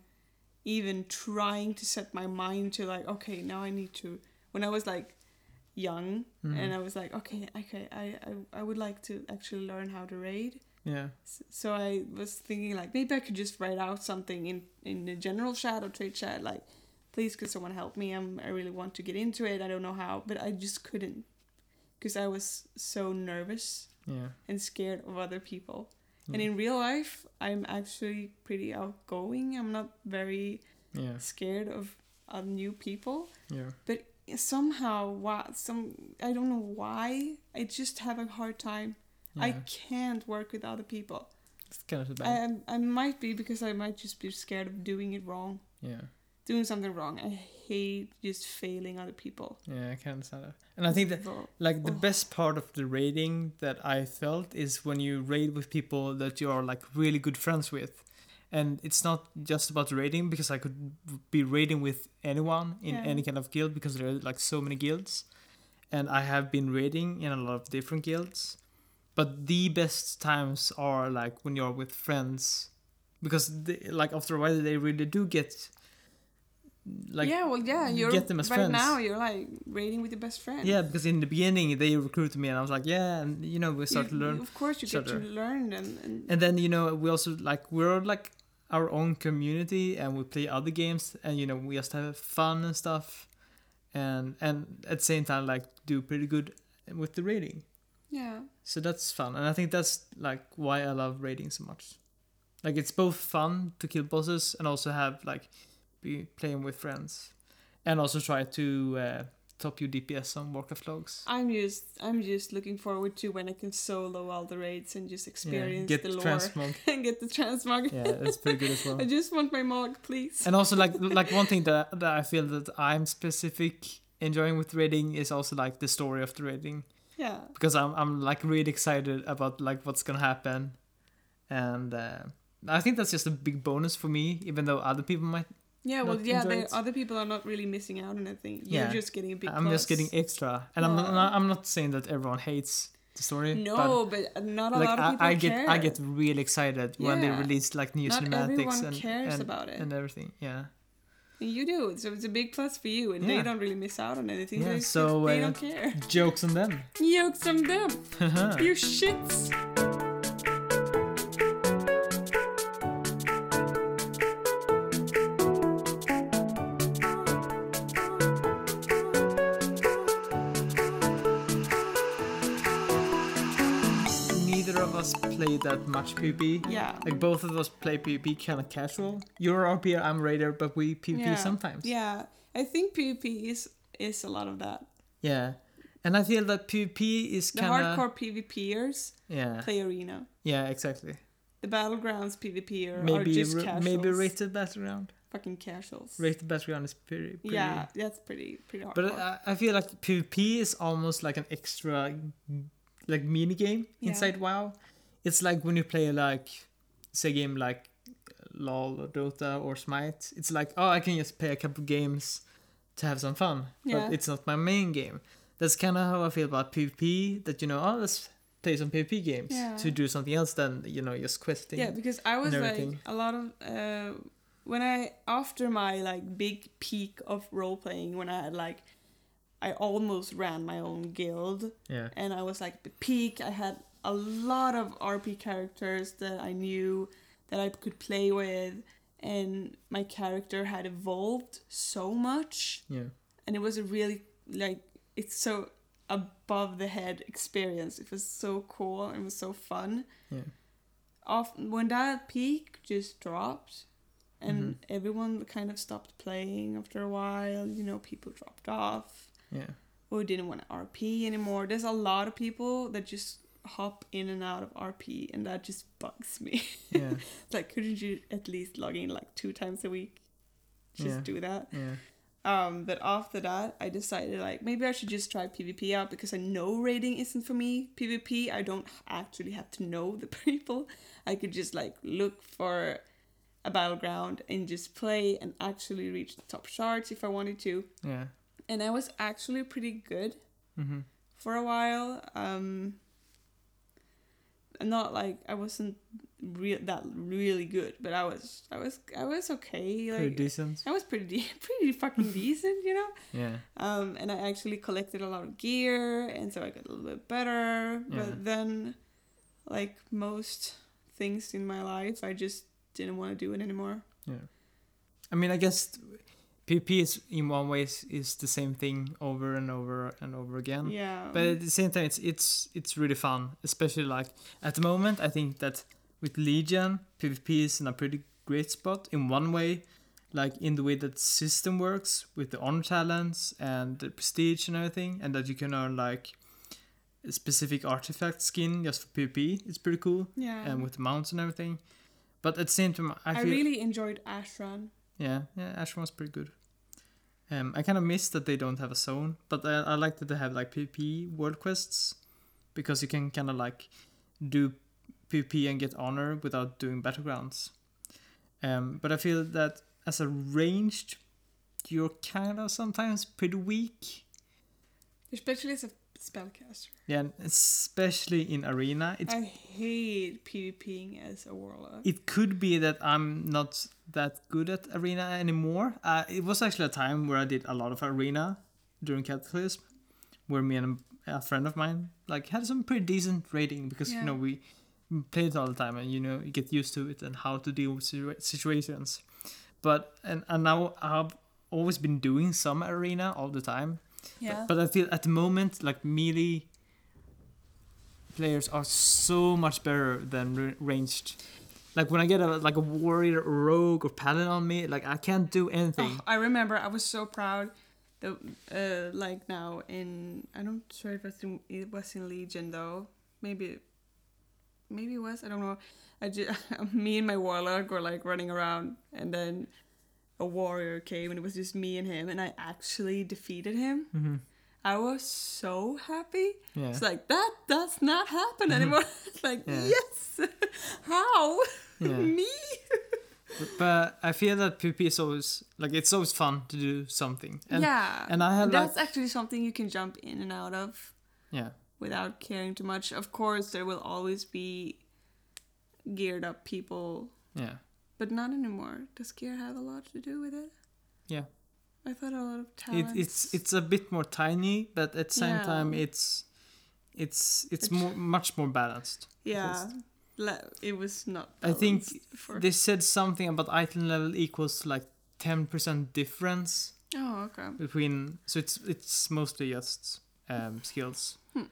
A: even trying to set my mind to like, okay, now I need to. When I was like young,
B: Mhm.
A: and I was like, okay, okay, I, I I would like to actually learn how to raid.
B: yeah
A: So I was thinking like maybe I could just write out something in in the general chat or trade chat like, please could someone help me? I'm I really want to get into it. I don't know how, but I just couldn't because I was so nervous
B: yeah
A: and scared of other people. And in real life, I'm actually pretty outgoing. I'm not very
B: yeah
A: scared of of new people.
B: yeah
A: But somehow, why some I don't know why I just have a hard time. I can't work with other people.
B: it's kind of bad
A: I, I might be because I might just be scared of doing it wrong,
B: yeah
A: doing something wrong. I hate just failing other people.
B: yeah i can't understand that and i think that like the
A: Ugh.
B: best part of the raiding that I felt is when you raid with people that you are like really good friends with. And it's not just about raiding because I could be raiding with anyone in
A: Yeah.
B: any kind of guild because there are like so many guilds. And I have been raiding in a lot of different guilds. But the best times are like when you're with friends because they, like after a while they really do get like
A: yeah, well, yeah, you're
B: get them as
A: right
B: friends.
A: now. You're like raiding with your best friend.
B: yeah because in the beginning they recruited me and I was like yeah and you know we
A: You-
B: started to learn
A: Of course, you get to learn and, and
B: and then you know we also like we're like our own community and we play other games and you know we just have fun and stuff and and at the same time like do pretty good with the rating
A: yeah,
B: so that's fun and i think that's like why i love raiding so much like it's both fun to kill bosses and also have like be playing with friends. And also try to uh, top your dps on warcraft logs.
A: I'm just I'm just looking forward to when I can solo all the raids and just experience
B: get
A: the lore.
B: transmog. *laughs*
A: And get the transmog.
B: yeah that's pretty good as well. *laughs*
A: I just want my mog, please.
B: and also like *laughs* like one thing that that I feel that I'm specific enjoying with raiding is also like the story of the raiding.
A: Yeah,
B: because I'm I'm like really excited about like what's gonna happen, and uh, I think that's just a big bonus for me, even though other people might.
A: Yeah. Well, yeah. They, other people are not really missing out on anything. You're
B: Yeah.
A: just getting a big.
B: I'm just getting extra, and I'm not I'm not saying that everyone hates the story.
A: No, but, not a
B: like
A: lot of
B: I,
A: people
B: I get
A: care.
B: I get really excited when they release like new
A: Not
B: cinematics and
A: cares
B: and,
A: about it.
B: and everything. Yeah.
A: You do, so it's a big plus for you, and
B: Yeah.
A: they don't really miss out on anything.
B: Yeah,
A: they,
B: so,
A: they
B: uh,
A: don't care.
B: Jokes on them. *laughs*
A: Jokes on them. *laughs* You shits.
B: That much PvP.
A: Yeah.
B: Like both of us play PvP kind of casual. You're RP, I'm Raider, but we PvP
A: yeah.
B: sometimes.
A: Yeah, I think PvP is is a lot of that.
B: Yeah. And I feel that PvP is kind of The
A: hardcore PvPers
B: yeah,
A: play arena.
B: yeah, exactly.
A: The battlegrounds PvPer are just casuals.
B: maybe rated battleground.
A: fucking casuals.
B: Rated battleground is pretty. pretty
A: Yeah, that's pretty pretty hard.
B: But I, I feel like PvP is almost like an extra, like mini game
A: Yeah.
B: inside WoW. It's like when you play like, say, a game like LOL or Dota or Smite. It's like oh, I can just play a couple games to have some fun,
A: Yeah.
B: but it's not my main game. That's kind of how I feel about PvP. That you know, oh, let's play some PvP games
A: Yeah.
B: to do something else than you know just questing.
A: yeah, because I was like a lot of uh, when I after my like big peak of role playing when I had like I almost ran my own guild
B: yeah,
A: and I was like the peak. I had a lot of RP characters that I knew that I could play with, and my character had evolved so much,
B: yeah,
A: and it was a really like it's so above the head experience. It was so cool. It was so fun.
B: yeah,
A: Off when that peak just dropped. And mm-hmm. everyone kind of stopped playing after a while. You know, people dropped off
B: yeah,
A: or didn't want to RP anymore. There's a lot of people that just hop in and out of RP, and that just bugs me.
B: yeah, *laughs*
A: like, couldn't you at least log in like two times a week? Just
B: Yeah.
A: do that.
B: yeah,
A: Um, but after that, I decided like maybe I should just try PvP out because I know raiding isn't for me. PvP, I don't actually have to know the *laughs* people. I could just like look for a battleground and just play and actually reach the top charts if I wanted to.
B: yeah.
A: And I was actually pretty good
B: hmm
A: for a while. Um, not like I wasn't real that really good, but I was I was I was okay.
B: Pretty decent.
A: I was pretty de- *laughs* pretty fucking decent, you know.
B: Yeah,
A: Um, and I actually collected a lot of gear, and so I got a little bit better.
B: Yeah.
A: But then, like most things in my life, I just didn't want to do it anymore.
B: yeah. I mean, I guess PvP is in one way is, the same thing over and over and over again.
A: Yeah.
B: But at the same time, it's it's it's really fun, especially like at the moment. I think that with Legion, PvP is in a pretty great spot in one way, like in the way that the system works with the honor talents and the prestige and everything, and that you can earn like a specific artifact skin just for PvP. It's pretty cool,
A: yeah.
B: and with the mounts and everything. But at the same time, I
A: I, really enjoyed Ashran.
B: yeah, yeah, Ashran was pretty good. Um, I kind of miss that they don't have a zone, but I, I like that they have like PvP world quests because you can kind of like do PvP and get honor without doing battlegrounds. Um, but I feel that as a ranged, you're kind of sometimes pretty weak.
A: Especially as a spellcaster.
B: Yeah, especially in arena, it
A: I hate PvPing as a warlock.
B: it could be that I'm not that good at arena anymore. Uh, it was actually a time where I did a lot of arena during Cataclysm, where me and a friend of mine like had some pretty decent rating because you know we played it all the time and you know you get used to it and how to deal with situa- situations. But and, and now I've always been doing some arena all the time.
A: Yeah.
B: But I feel at the moment, like melee players are so much better than ranged. Like when I get a like a warrior, or rogue, or paladin on me, like I can't do anything.
A: Oh, I remember I was so proud that uh, like now in I don't sure if it was in, it was in Legion though. Maybe maybe it was, I don't know. I just *laughs* me and my warlock were like running around and then a warrior came and it was just me and him and I actually defeated him.
B: hmm
A: I was so happy.
B: Yeah.
A: It's like that does not happen anymore. *laughs* It's like
B: Yeah.
A: yes. *laughs* How?
B: Yeah. *laughs*
A: me?
B: But, I feel that PvP is always like it's always fun to do something. And,
A: yeah.
B: And I have
A: That's
B: like
A: actually something you can jump in and out of
B: yeah.
A: without caring too much. Of course, there will always be geared up people,
B: Yeah.
A: But not anymore. Does gear have a lot to do with it?
B: Yeah.
A: I thought a lot of
B: It, it's it's a bit more tiny, but at the same
A: Yeah.
B: time it's it's it's more much more balanced.
A: yeah. It was not.
B: I think
A: before.
B: They said something about item level equals to like ten percent difference
A: Oh, okay.
B: between. So it's it's mostly just um, skills.
A: Hmm.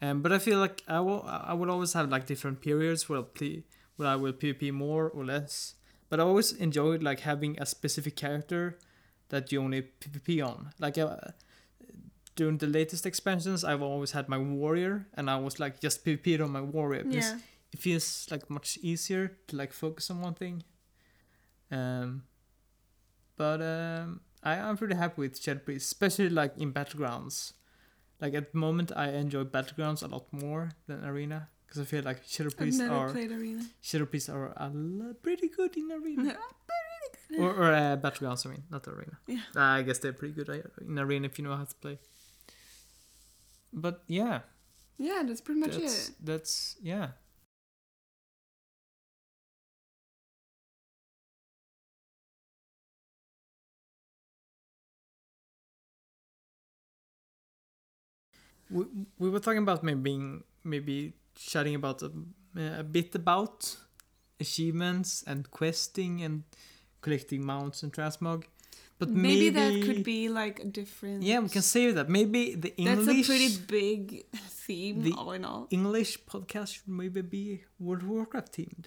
B: Um, but I feel like I will I will always have like different periods where I'll play where I will PvP more or less. But I always enjoyed like having a specific character that you only PvP on. Like uh, during the latest expansions, I've always had my warrior, and I was like just PvP on my warrior because
A: Yeah.
B: it feels like much easier to like focus on one thing. Um, but um, I am pretty happy with Shadow Priest, especially like in battlegrounds. Like at the moment, I enjoy battlegrounds a lot more than arena because I feel like
A: never
B: are
A: arena.
B: Shadow Priests are l- pretty good in arena *laughs* or or uh, battlegrounds. I mean, not arena.
A: Yeah.
B: Uh, I guess they're pretty good uh, in arena if you know how to play. But yeah,
A: Yeah, that's pretty much
B: that's
A: it.
B: that's yeah. We, we were talking about maybe being, maybe chatting about a, a bit about achievements and questing and collecting mounts and transmog, but
A: maybe,
B: maybe,
A: that could be like a different.
B: yeah we can say that maybe the English
A: That's a pretty big theme,
B: the-
A: all in all.
B: English podcast should maybe be World of Warcraft themed.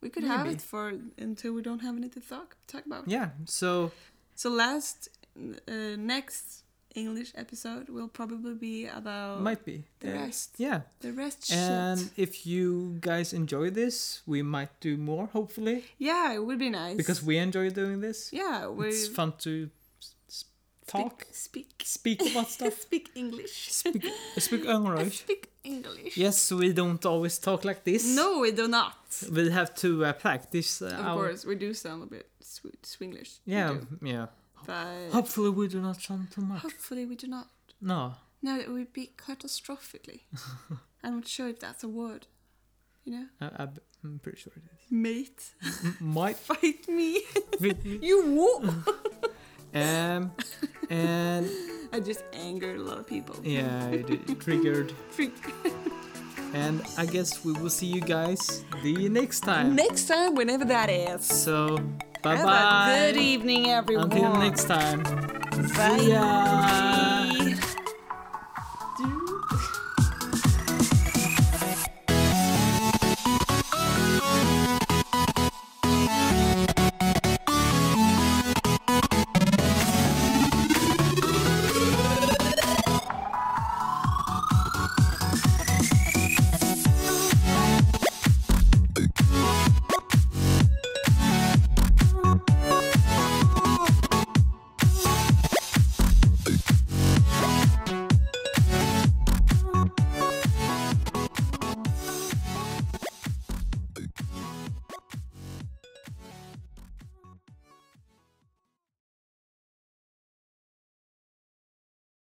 A: We could have it for until we don't have anything to talk talk about.
B: Yeah, so
A: So last uh, next English episode will probably be about
B: might be
A: the
B: Uh,
A: rest.
B: Yeah,
A: The rest
B: and
A: shit.
B: if you guys enjoy this, we might do more. Hopefully,
A: Yeah, it would be nice
B: because we enjoy doing this.
A: yeah, we
B: It's fun to talk,
A: speak
B: speak about *laughs* stuff,
A: speak English.
B: speak, speak English. *laughs*
A: speak English.
B: Yes, we don't always talk like this.
A: No, we do not.
B: we have to uh, practice. Uh,
A: Of
B: our-
A: course, we do sound a bit sw- Swinglish.
B: Yeah, yeah.
A: But
B: Hopefully, we do not sound too much.
A: hopefully we do not.
B: No.
A: No, it would be catastrophically. I'm not sure if that's a word. You know,
B: I, I, I'm pretty sure it is.
A: mate,
B: M- might *laughs*
A: fight me. *laughs* you won't. *laughs*
B: Um, and
A: I just angered a lot of people.
B: yeah, it, it triggered.
A: Freak.
B: And I guess we will see you guys the next time.
A: Next time, whenever that is.
B: So, bye bye.
A: good evening, everyone.
B: Until next time.
A: Bye.